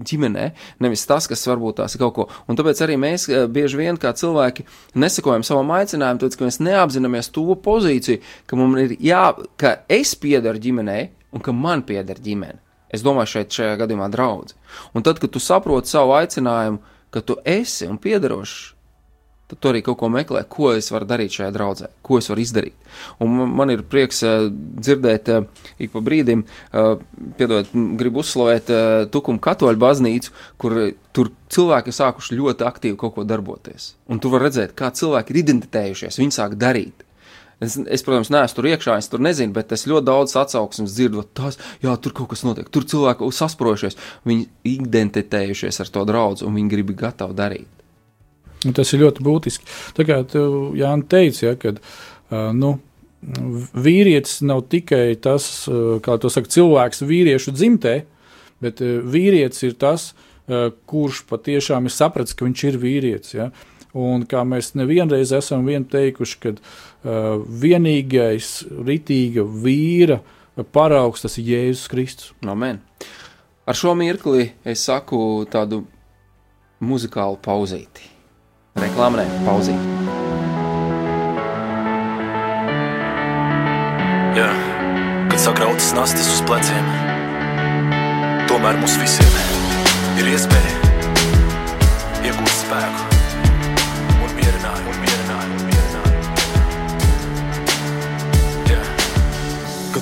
ģimenē, nevis tas, kas varbūt tās ir kaut ko. Un tāpēc arī mēs e, bieži vien kā cilvēki nesakojam savam aicinājumam, tāpēc, ka mēs neapzināmies to pozīciju, ka mums ir jā, ka es piederu ģimenei un ka man pieder ģimene. Es domāju, šeit šajā gadījumā draudz. Un tad, kad tu saproti savu aicinājumu, ka tu esi un piederošs tad tu arī kaut ko meklē, ko es varu darīt šajā draudzē, ko es varu izdarīt. Un man ir prieks uh, dzirdēt uh, ik pa brīdim, uh, piedod, gribu uzslavēt Tukumu katoļu baznīcu, kur tur cilvēki sākuši ļoti aktīvi kaut ko darboties. Un tu vari redzēt, kā cilvēki ir identitējušies, viņi sāk darīt. Es, es, protams, neesmu tur iekšā, es tur nezinu, bet es ļoti daudz atsauksmes dzirdu, tās, jā, tur kaut kas notiek, tur cilvēki sasprojušies, viņi identitējušies ar to draugu un viņi grib gatavi darīt. Un tas ir ļoti būtiski. Tā kā Jānis teica, ja, ka uh, nu, vīrietis nav tikai tas, kā to saka, cilvēks vīriešu dzimtē, bet vīrietis ir tas, kurš patiešām ir sapratis, ka viņš ir vīrietis. Ja. Un kā mēs nevienreiz esam vien teikuši, ka uh, vienīgais ritīga vīra paraugs tas ir Jēzus Kristus. Amen. Ar šo mirkli es saku tādu muzikālu pauzīti. Reklāmē pauzīt. Jā, kad sakrautas nastas uz pleciem, tomēr mums visiem ir iespēja iegūt spēku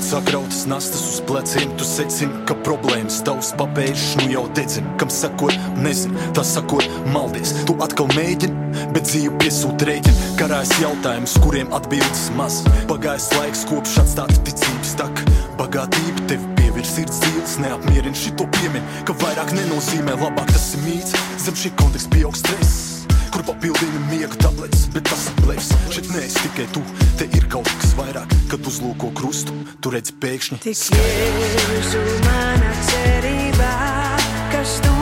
sakrautas nastas uz pleciem, tu secini, ka problēmas tavs papēžs nu jau dedzina. Kam sakot, nezinu, tas sakot, maldies. Tu atkal mēģini, bet dzīve piesūta rēķina. Karājas jautājums, kuriem atbildes maz. Pagājis laiks, kopš atstāta ticības tak. Bagātība tevi pievirs sirds dzīves, neapmierina šito piemin, ka vairāk nenozīmē labāk tas ir mīts. Zem šī konteksta pieaug stress kur papildina miega tabletes, bet tas ir blefs. Šeit neesi tikai tu, te ir kaut kas vairāk, kad uzlūko krustu, tu redz pēkšņi. Tik jēzu mana cerībā, kas tumsas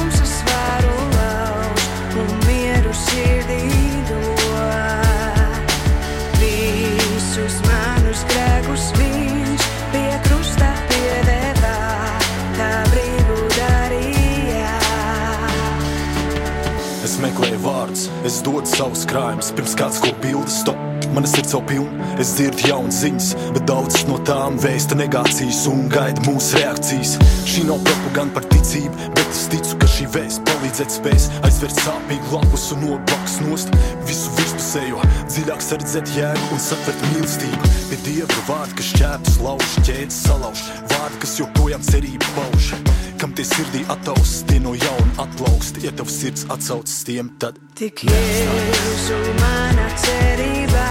Es meklēju vārdus, es dodu savus krājumus, pirms kāds ko bildi stop. Mana sirds jau pilna, es dzirdu jaunas ziņas, bet daudzas no tām vēsta negācijas un gaida mūsu reakcijas. Šī nav propaganda par ticību, bet es ticu, ka šī vēsts palīdzēt spēs aizvērt sāpīgu lapus un noplaks nost visu virspusējo, dziļāk sardzēt jēgu un satvert mīlestību. Pie dieva vārdi, kas šķērtus lauž, ķēdes salauž, vārdi, kas joprojām cerību pauž. Kam tie sirdī ataus, tie no jauna atplaukst, ja tev sirds atsaucas tiem, tad Tik jēzu mana cerībā,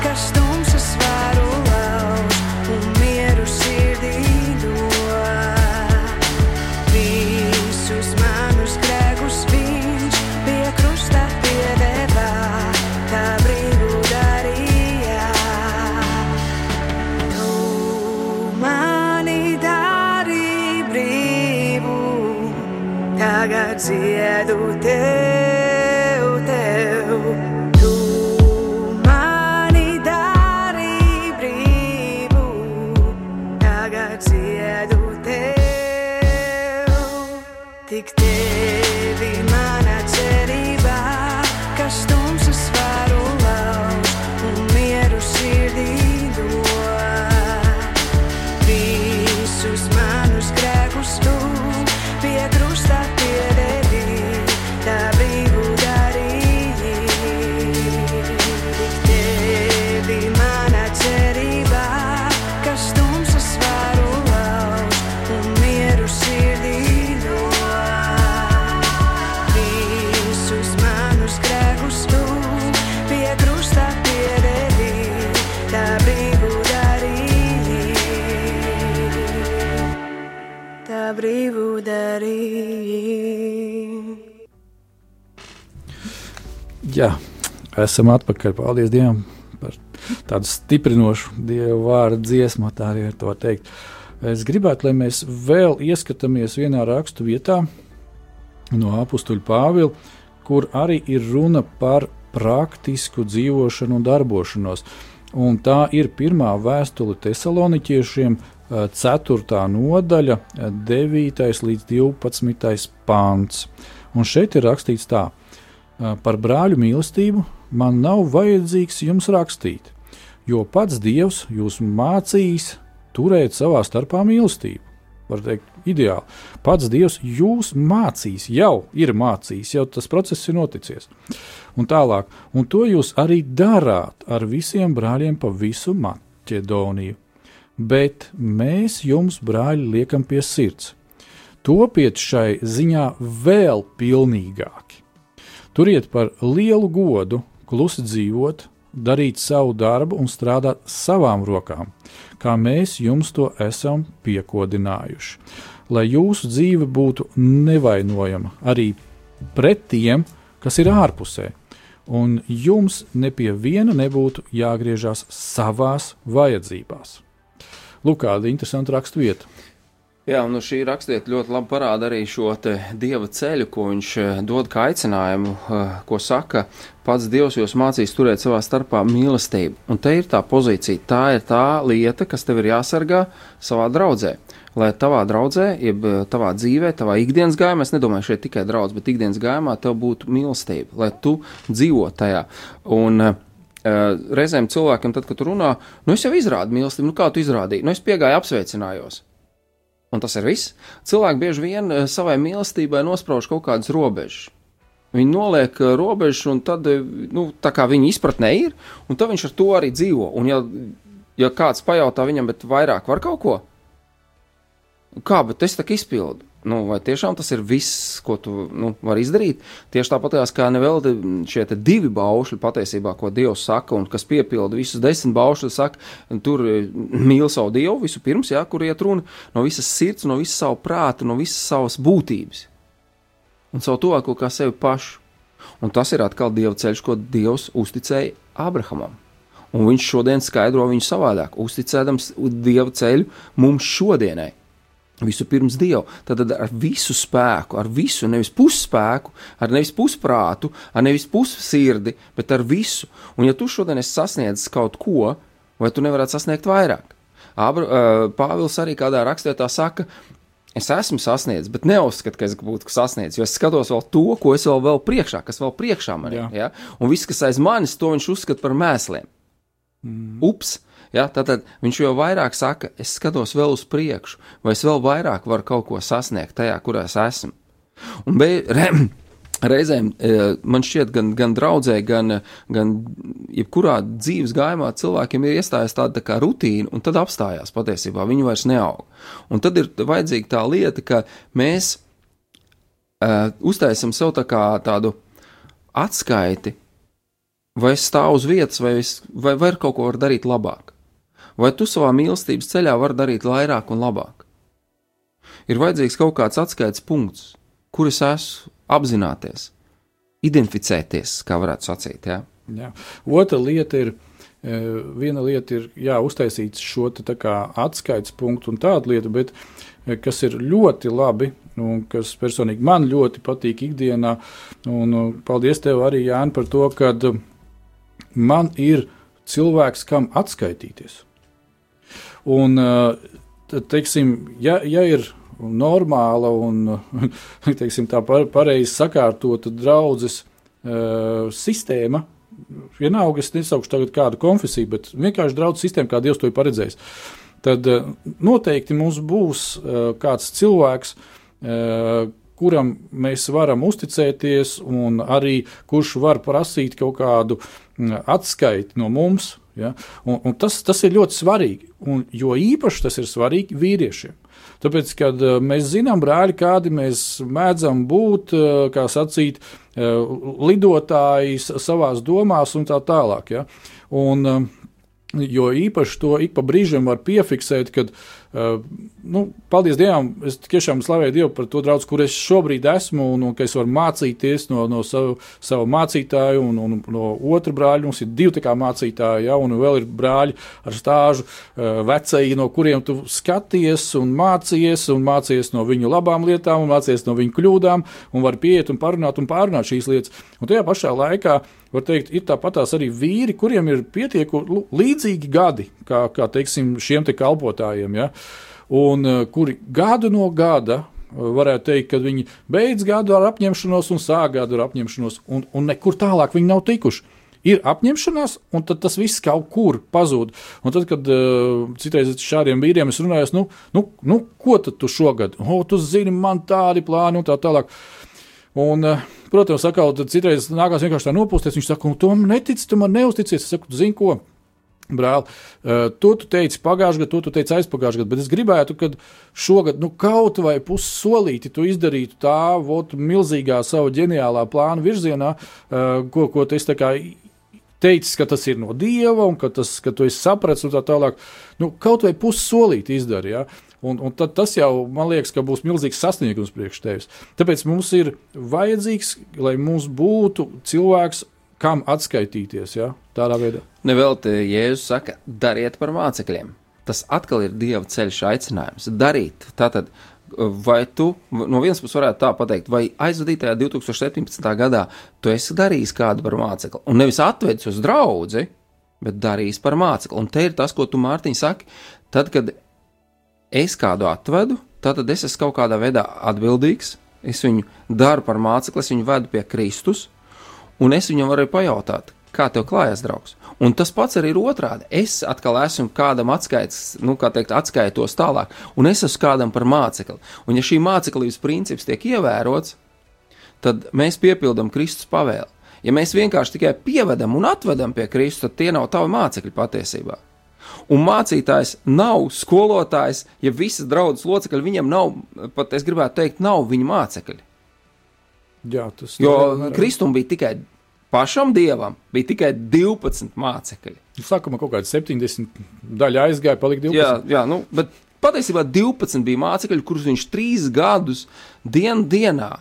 kas tumsas tagad ziedu Jā, esam atpakaļ. Paldies Dievam par tādu stiprinošu Dieva vārdu dziesmu, tā arī var to teikt. Es gribētu, lai mēs vēl ieskatāmies vienā rakstu vietā no apakstuļa Pāvila, kur arī ir runa par praktisku dzīvošanu un darbošanos. Un tā ir pirmā vēstule Thessaloniķiešiem, 4. nodaļa, 9. līdz 12. pāns. Un šeit ir rakstīts tā: Par brāļu mīlestību man nav vajadzīgs jums rakstīt, jo pats Dievs jūs mācīs turēt savā starpā mīlestību. Var teikt, ideāli. Pats Dievs jūs mācīs, jau ir mācījis, jau tas process ir noticis. Un tālāk, un to jūs arī darāt ar visiem brāļiem pa visu Maķedoniju. Bet mēs jums, brāļi, liekam pie sirds. Topiet šai ziņā vēl pilnīgāki. Turiet par lielu godu, klusi dzīvot, darīt savu darbu un strādāt savām rokām, kā mēs jums to esam piekodinājuši. Lai jūsu dzīve būtu nevainojama arī pret tiem, kas ir ārpusē, un jums ne pie viena nebūtu jāgriežas savās vajadzībās. Lūk, kāda interesanta raksturvieta. Jā, nu šī rakstiet ļoti labi parāda arī šo dieva ceļu, ko viņš eh, dod kā aicinājumu, eh, ko saka pats Dievs jūs mācīs turēt savā starpā mīlestību. Un te ir tā pozīcija, tā ir tā lieta, kas tev ir jāsargā savā draudzē. Lai tavā draudzē, jeb eh, tavā dzīvē, tavā ikdienas gājumā, es nedomāju šeit tikai draudz, bet ikdienas gājumā tev būtu mīlestība, lai tu dzīvo tajā. Un, reizēm cilvēkam, tad, kad runā, nu es jau izrādu mīlestību, nu kā tu izrādīji, nu es piegāju, apsveicinājos. Un tas ir viss. Cilvēki bieži vien eh, savai mīlestībai nosprauž kaut kādas robežas. Viņi noliek eh, robežas, un tad, eh, nu, tā kā viņa izpratnē ir, un tad viņš ar to arī dzīvo. Un, ja, ja kāds pajautā viņam, bet vairāk var kaut ko, kā, bet es tā izpildu. Nu, vai tiešām tas ir viss, ko tu nu, vari izdarīt? Tieši tāpat kā nevēl šie divi baušļi patiesībā, ko Dievs saka, un kas piepilda visus desmit baušļus, saka, tur mīl savu Dievu vispirms, jā, kur iet runa no visas sirds, no visas savu prāta, no visas savas būtības un savu tuvāko kā sevi pašu. Un tas ir atkal Dieva ceļš, ko Dievs uzticēja Abrahamam. Un viņš šodien skaidro viņu savādāk, uzticēdams Dieva ceļu mums šodienai. Vispirms Dievu, tad ar visu spēku, ar visu, nevis pusspēku, ar nevis pusprātu, ar nevis pussirdi, bet ar visu. Un, ja tu šodien esi sasniedzis kaut ko, vai tu nevarētu sasniegt vairāk? Abra, uh, Pāvils arī kādā rakstā saka, es esmu sasniedzis, bet neuzskatu, ka es būtu sasniedzis, jo es skatos vēl to, ko es vēl vēl priekšā, kas vēl priekšā man ir. Ja? Un viss, kas aiz manis, to viņš uzskata par mēsliem. Mm. Ups! Ja, tātad viņš jau vairāk saka, es skatos vēl uz priekšu, vai es vēl vairāk varu kaut ko sasniegt tajā, kurā es esmu. Un be, re, reizēm eh, man šķiet, gan, gan draudzē, gan, gan jebkurā dzīves gājumā cilvēkiem ir iestājies tāda tā kā rutīna, un tad apstājās patiesībā, viņi vairs neaug. Un tad ir vajadzīga tā lieta, ka mēs uh, uztaisam sev tā kā tādu atskaiti, vai es stāvu uz vietas, vai, es, vai, vai kaut ko var darīt labāk. Vai tu savā mīlestības ceļā vari darīt vairāk un labāk? Ir vajadzīgs kaut kāds atskaites punkts, kur es esmu, apzināties, identificēties, kā varētu sacīt. Ja? Jā. Otra lieta ir, e, viena lieta ir jā, uztaisīt šo atskaites punktu un tādu lietu, bet e, kas ir ļoti labi un kas personīgi man ļoti patīk ikdienā, un e, paldies tev arī, Jāni, par to, ka man ir cilvēks, kam atskaitīties. Un, tad, teiksim, ja, ja ir normāla un teiksim, tā pareizi sakārtota draudzes uh, sistēma, vienalga, es nesaukšu tagad kādu konfesiju, bet vienkārši draudzes sistēma, kā Dievs to ir paredzējis, tad uh, noteikti mums būs kāds cilvēks, kuram mēs varam uzticēties, un arī kurš var prasīt kaut kādu atskaiti no mums, Ja? Un, un tas, tas ir ļoti svarīgi. Un, jo īpaši tas ir svarīgi vīriešiem. Tāpēc, kad uh, mēs zinām, brāļi, kādi mēs mēdzam būt, uh, kā sacīt, uh, lidotāji savā domās un tā tālāk. Ja? Un, jo īpaši to ik pa brīžam var piefiksēt, kad uh, Uh, nu, paldies Dievam, es tiešām slavēju Dievu par to draugu, kur es šobrīd esmu, un, un ka es varu mācīties no, no savu, savu mācītāju, un, un no otra brāļa. Mums ir divi tādi mācītāji, ja, un vēl ir brāļi ar stāžu, uh, vecēji, no kuriem tu skaties un mācies, un mācies no viņu labām lietām, un mācies no viņu kļūdām, un var pieiet un parunāt un pārunāt šīs lietas. Un tajā pašā laikā var teikt, ir tāpatās arī vīri, kuriem ir pietiekami līdzīgi gadi, kā, kā teiksim, šiem te kalpotājiem. Ja? Un uh, kuri gadu no gada uh, varētu teikt, ka viņi beidz gadu ar apņemšanos un sāk gadu ar apņemšanos, un, un nekur tālāk viņi nav tikuši. Ir apņemšanās, un tas viss kaut kur pazūd. Un tad, kad uh, citreiz ar šādiem vīriem es runāju, nu, nu, nu, ko tad tu šogad? O, tu zini, man tādi plāni un tā tālāk. Un, uh, protams, atkal citreiz nākās vienkārši tā nopūsties. Viņš saka, tu man netici, tu man neusticies. Es saku, zini ko? Brāl, uh, to tu teici pagājušajā gadā, to tu teici aizpagājušajā gadā, bet es gribētu, ka šogad nu, kaut vai pussolīti tu izdarītu tā vot, milzīgā savu ģeniālā plāna virzienā, uh, ko, ko tu teicis, ka tas ir no dieva un ka, tas, ka tu esi sapratis un tā tālāk. Nu, kaut vai pussolīti izdarīt. Un, un tad tas jau, man liekas, būs milzīgs sasniegums priekš tevis. Tāpēc mums ir vajadzīgs, lai mums būtu cilvēks, kam atskaitīties. Ja? Tādā veidā. Nevelti Jēzus saka, dariet par mācekļiem. Tas atkal ir Dieva ceļš, aicinājums darīt. Tātad, vai tu no vienas puses varētu tā pateikt, vai aizvadītajā 2017. gadā tu esi darījis kādu par mācekli, un nevis atvedis uz draugu, bet darījis par mācekli. Un te ir tas, ko tu Mārtiņ saki, tad, kad es kādu atvedu, tad es esmu kaut kādā veidā atbildīgs, es viņu daru par mācekli, es viņu vedu pie Kristus, un es viņam varu pajautāt, kā tev klājas, draugs. Un tas pats arī ir otrādi. Es atkal esmu kādam atskaites, nu, kā teikt, atskaitos tālāk, un es esmu kādam par mācekli. Un ja šī māceklības princips tiek ievērots, tad mēs piepildām Kristus pavēli. Ja mēs vienkārši tikai pievedam un atvedam pie Kristus, tad tie nav tavi mācekļi patiesībā. Un mācītājs nav skolotājs, ja visas draudzes locekļi viņam nav, pat es gribētu teikt, nav viņa mācekļi. Jā, tas jo Kristum bija tikai pašam dievam bija tikai 12 mācekļi. Sākumā kaut kāda 70 daļa aizgāja, palika 12. Jā, jā nu, bet patiesībā 12 bija mācekļi, kurus viņš trīs gadus dien dienā,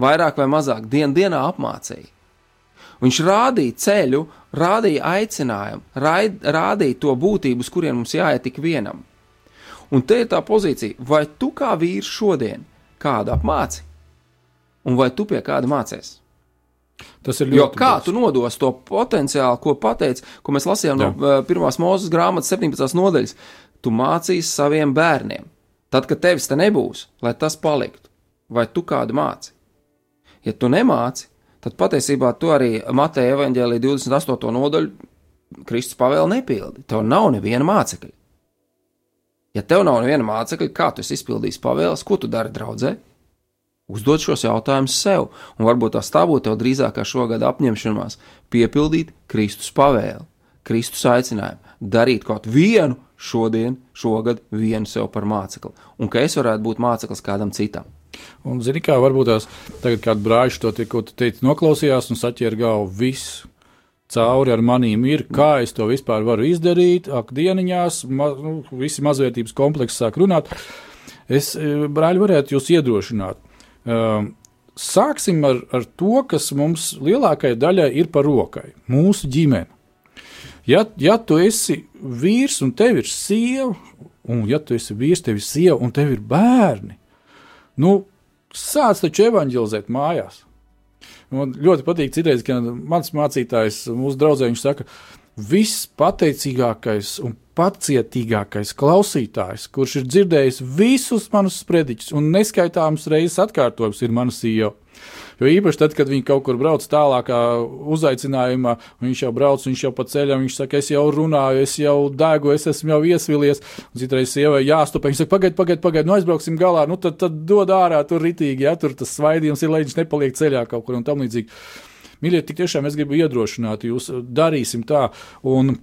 vairāk vai mazāk dien dienā apmācīja. Viņš rādīja ceļu, rādīja aicinājumu, raid, rādīja to būtību, uz kurien mums jāiet tik vienam. Un te ir tā pozīcija, vai tu kā vīrs šodien kādu apmāci, un vai tu pie kāda mācīsies? Tas ir ļoti. Jo kā būs. tu nodos to potenciālu, ko pateici, ko mēs lasījām Jā. no uh, pirmās mūzes grāmatas 17. nodaļas, tu mācīsi saviem bērniem. Tad, kad tevis te nebūs, lai tas paliktu, vai tu kādu māci? Ja tu nemāci, tad patiesībā tu arī Mateja evaņģēlī 28. nodaļu Kristus pavēlu nepildi. Tev nav neviena mācekļa. Ja tev nav neviena mācekļa, kā tu izpildīsi pavēles, ko tu dari draudzē? Uzdod šos jautājumus sev, un varbūt tā būtu tev drīzākā šogad apņemšanās piepildīt Kristus pavēli, Kristus aicinājumu, darīt kaut vienu šodien, šogad vienu sev par mācekli, un ka es varētu būt māceklis kādam citam. Un, zini, kā varbūt tās tagad kāds brāļš to te, ko tu teici, noklausījās un saķēra galvu visu. Cauri ar manīm ir, kā es to vispār varu izdarīt, ak, dieniņās, ma, nu, visi mazvērtības kompleksi sāk runāt. Es, e, brāļi, varētu jūs iedrošināt. Um, sāksim ar, ar to, kas mums lielākajai daļai ir par rokai - mūsu ģimene. Ja, ja tu esi vīrs un tev ir sieva, un ja tu esi vīrs, tev ir sieva un tev ir bērni, nu, sāc taču evanģelizēt mājās. Man ļoti patīk citreiz, ka mans mācītājs, mūsu draugs, saka, viss pateicīgākais un pacietīgākais klausītājs, kurš ir dzirdējis visus manus sprediķus un neskaitāmas reizes atkārtojums, ir mana sieva. Jo īpaši tad, kad viņi kaut kur brauc tālākā uzaicinājumā, viņš jau brauc, viņš jau pa ceļam, viņš saka, es jau runāju, es jau degu, es esmu jau iesvilies. Un citreiz sievai jāstupē, viņš saka, pagaid, pagaid, pagaid, nu aizbrauksim galā, nu tad, tad dod ārā tur ritīgi, ja tur tas svaidījums ir, lai viņš nepaliek ceļā kaut kur un tam līdzīgi. Mīļie, tik tiešām es gribu iedrošināt jūs, darīsim tā. Un,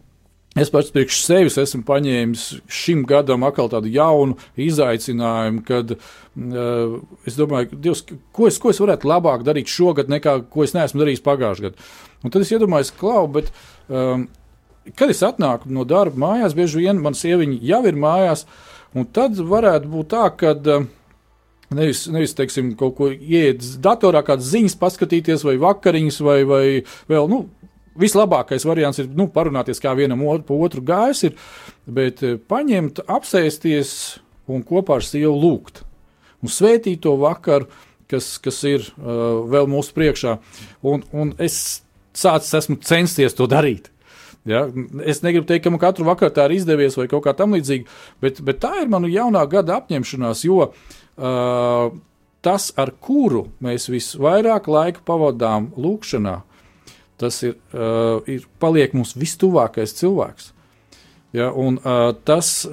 Es pats priekš sevis esmu paņēmis šim gadam atkal tādu jaunu izaicinājumu, kad uh, es domāju, Dievs, ko, es, ko es varētu labāk darīt šogad, nekā ko es neesmu darījis pagājušajā gadā. Un tad es iedomājos, klau, bet um, kad es atnāku no darba mājās, bieži vien man sieviņa jau ir mājās, un tad varētu būt tā, ka. Uh, Nevis, nevis teiksim, kaut ko ieiet datorā, kādas ziņas paskatīties, vai vakariņas, vai, vai vēl, nu, Vislabākais variants ir nu, parunāties, kā vienam otru, otru gājis, ir, bet eh, paņemt, apsēsties un kopā ar sievu lūgt. Un svētīt to vakaru, kas, kas ir uh, vēl mūsu priekšā. Un, un es sācis esmu censties to darīt. Ja? Es negribu teikt, ka man katru vakaru tā ir izdevies vai kaut kā tamlīdzīga, bet, bet tā ir mana jaunā gada apņemšanās, jo uh, tas, ar kuru mēs visvairāk laika pavadām lūkšanā, tas ir, uh, ir paliek mums vistuvākais cilvēks. Ja, un, uh, tas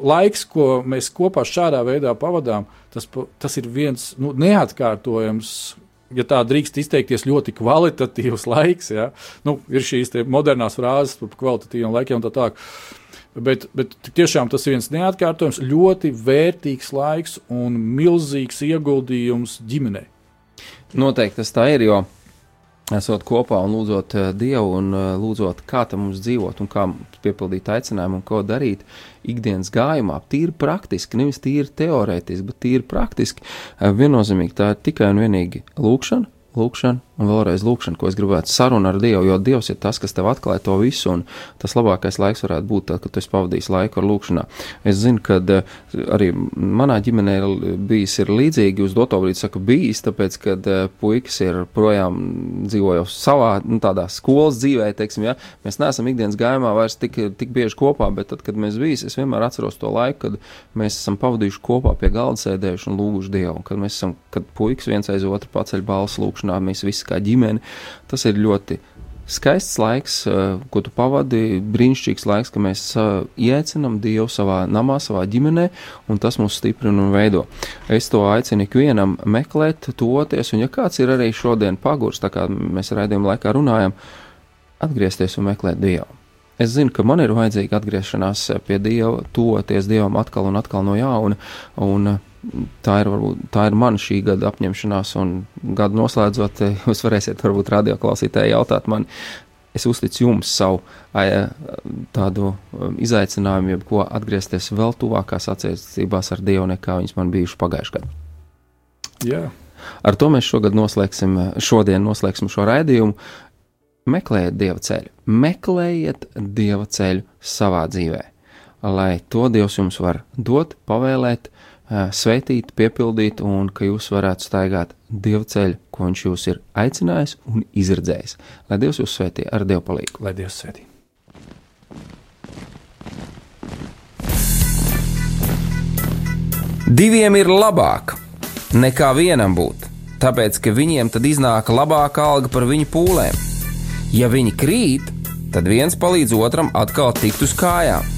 laiks, ko mēs kopā šādā veidā pavadām, tas, tas ir viens nu, neatkārtojams. Ja tā drīkst izteikties, ļoti kvalitatīvs laiks. Ja? Nu, ir šīs modernās frāzes par kvalitatīviem laikiem un tā tālāk. Bet, bet tiešām tas ir viens neatkārtojams, ļoti vērtīgs laiks un milzīgs ieguldījums ģimenei. Noteikti tas tā ir, jo esot kopā un lūdzot uh, Dievu un uh, lūdzot, kā tam mums dzīvot un kā piepildīt aicinājumu un ko darīt ikdienas gājumā, tīri praktiski, nevis tīri teorētiski, bet tīri praktiski. Uh, viennozīmīgi tā ir tikai un vienīgi lūkšana, lūkšana un vēlreiz lūkšana, ko es gribētu sarunāt ar Dievu, jo Dievs ir tas, kas tev atklāja to visu, un tas labākais laiks varētu būt tad, kad tu esi pavadījis laiku ar lūkšanā. Es zinu, ka uh, arī manā ģimenē bijis ir līdzīgi, uz doto brīdi saku bijis, tāpēc, kad uh, puikas ir projām dzīvojuši savā, nu, tādā skolas dzīvē, teiksim, ja, mēs neesam ikdienas gājumā vairs tik, tik bieži kopā, bet tad, kad mēs bijis, es vienmēr atceros to laiku, kad mēs esam pavadījuši kopā pie galda sēdējuši un lūguši Dievu, kad mēs esam, kad puikas viens aiz otru paceļ balsu lūkšanā, mēs visi kā ģimene. Tas ir ļoti skaists laiks, eh, ko tu pavadi, brīnišķīgs laiks, ka mēs uh, iecinām Dievu savā namā, savā ģimenē, un tas mūs stiprina un veido. Es to aicinu ikvienam meklēt, toties, un ja kāds ir arī šodien pagurs, tā kā mēs raidījuma laikā runājam, atgriezties un meklēt Dievu. Es zinu, ka man ir vajadzīga atgriešanās pie Dieva, toties Dievam atkal un atkal no jauna, un tā ir, varbūt, tā ir mana šī gada apņemšanās, un gadu noslēdzot, jūs varēsiet varbūt radioklausītāji jautāt man, es uzticu jums savu tādu um, izaicinājumu, jeb ko atgriezties vēl tuvākās attiecībās ar Dievu, nekā viņas man bijuši pagājušajā gadā. Jā. Ar to mēs šogad noslēgsim, šodien noslēgsim šo raidījumu. Meklējiet Dieva ceļu, meklējiet Dieva ceļu savā dzīvē, lai to Dievs jums var dot, pavēlēt, sveitīt, piepildīt, un ka jūs varētu staigāt Dieva ceļu, ko Viņš jūs ir aicinājis un izredzējis. Lai Dievs jūs svētī ar Dieva palīdzību. Lai Dievs svētī. Diviem ir labāk nekā vienam būt, tāpēc ka viņiem tad iznāk labāka alga par viņu pūlēm. Ja viņi krīt, tad viens palīdz otram atkal tikt uz kājām.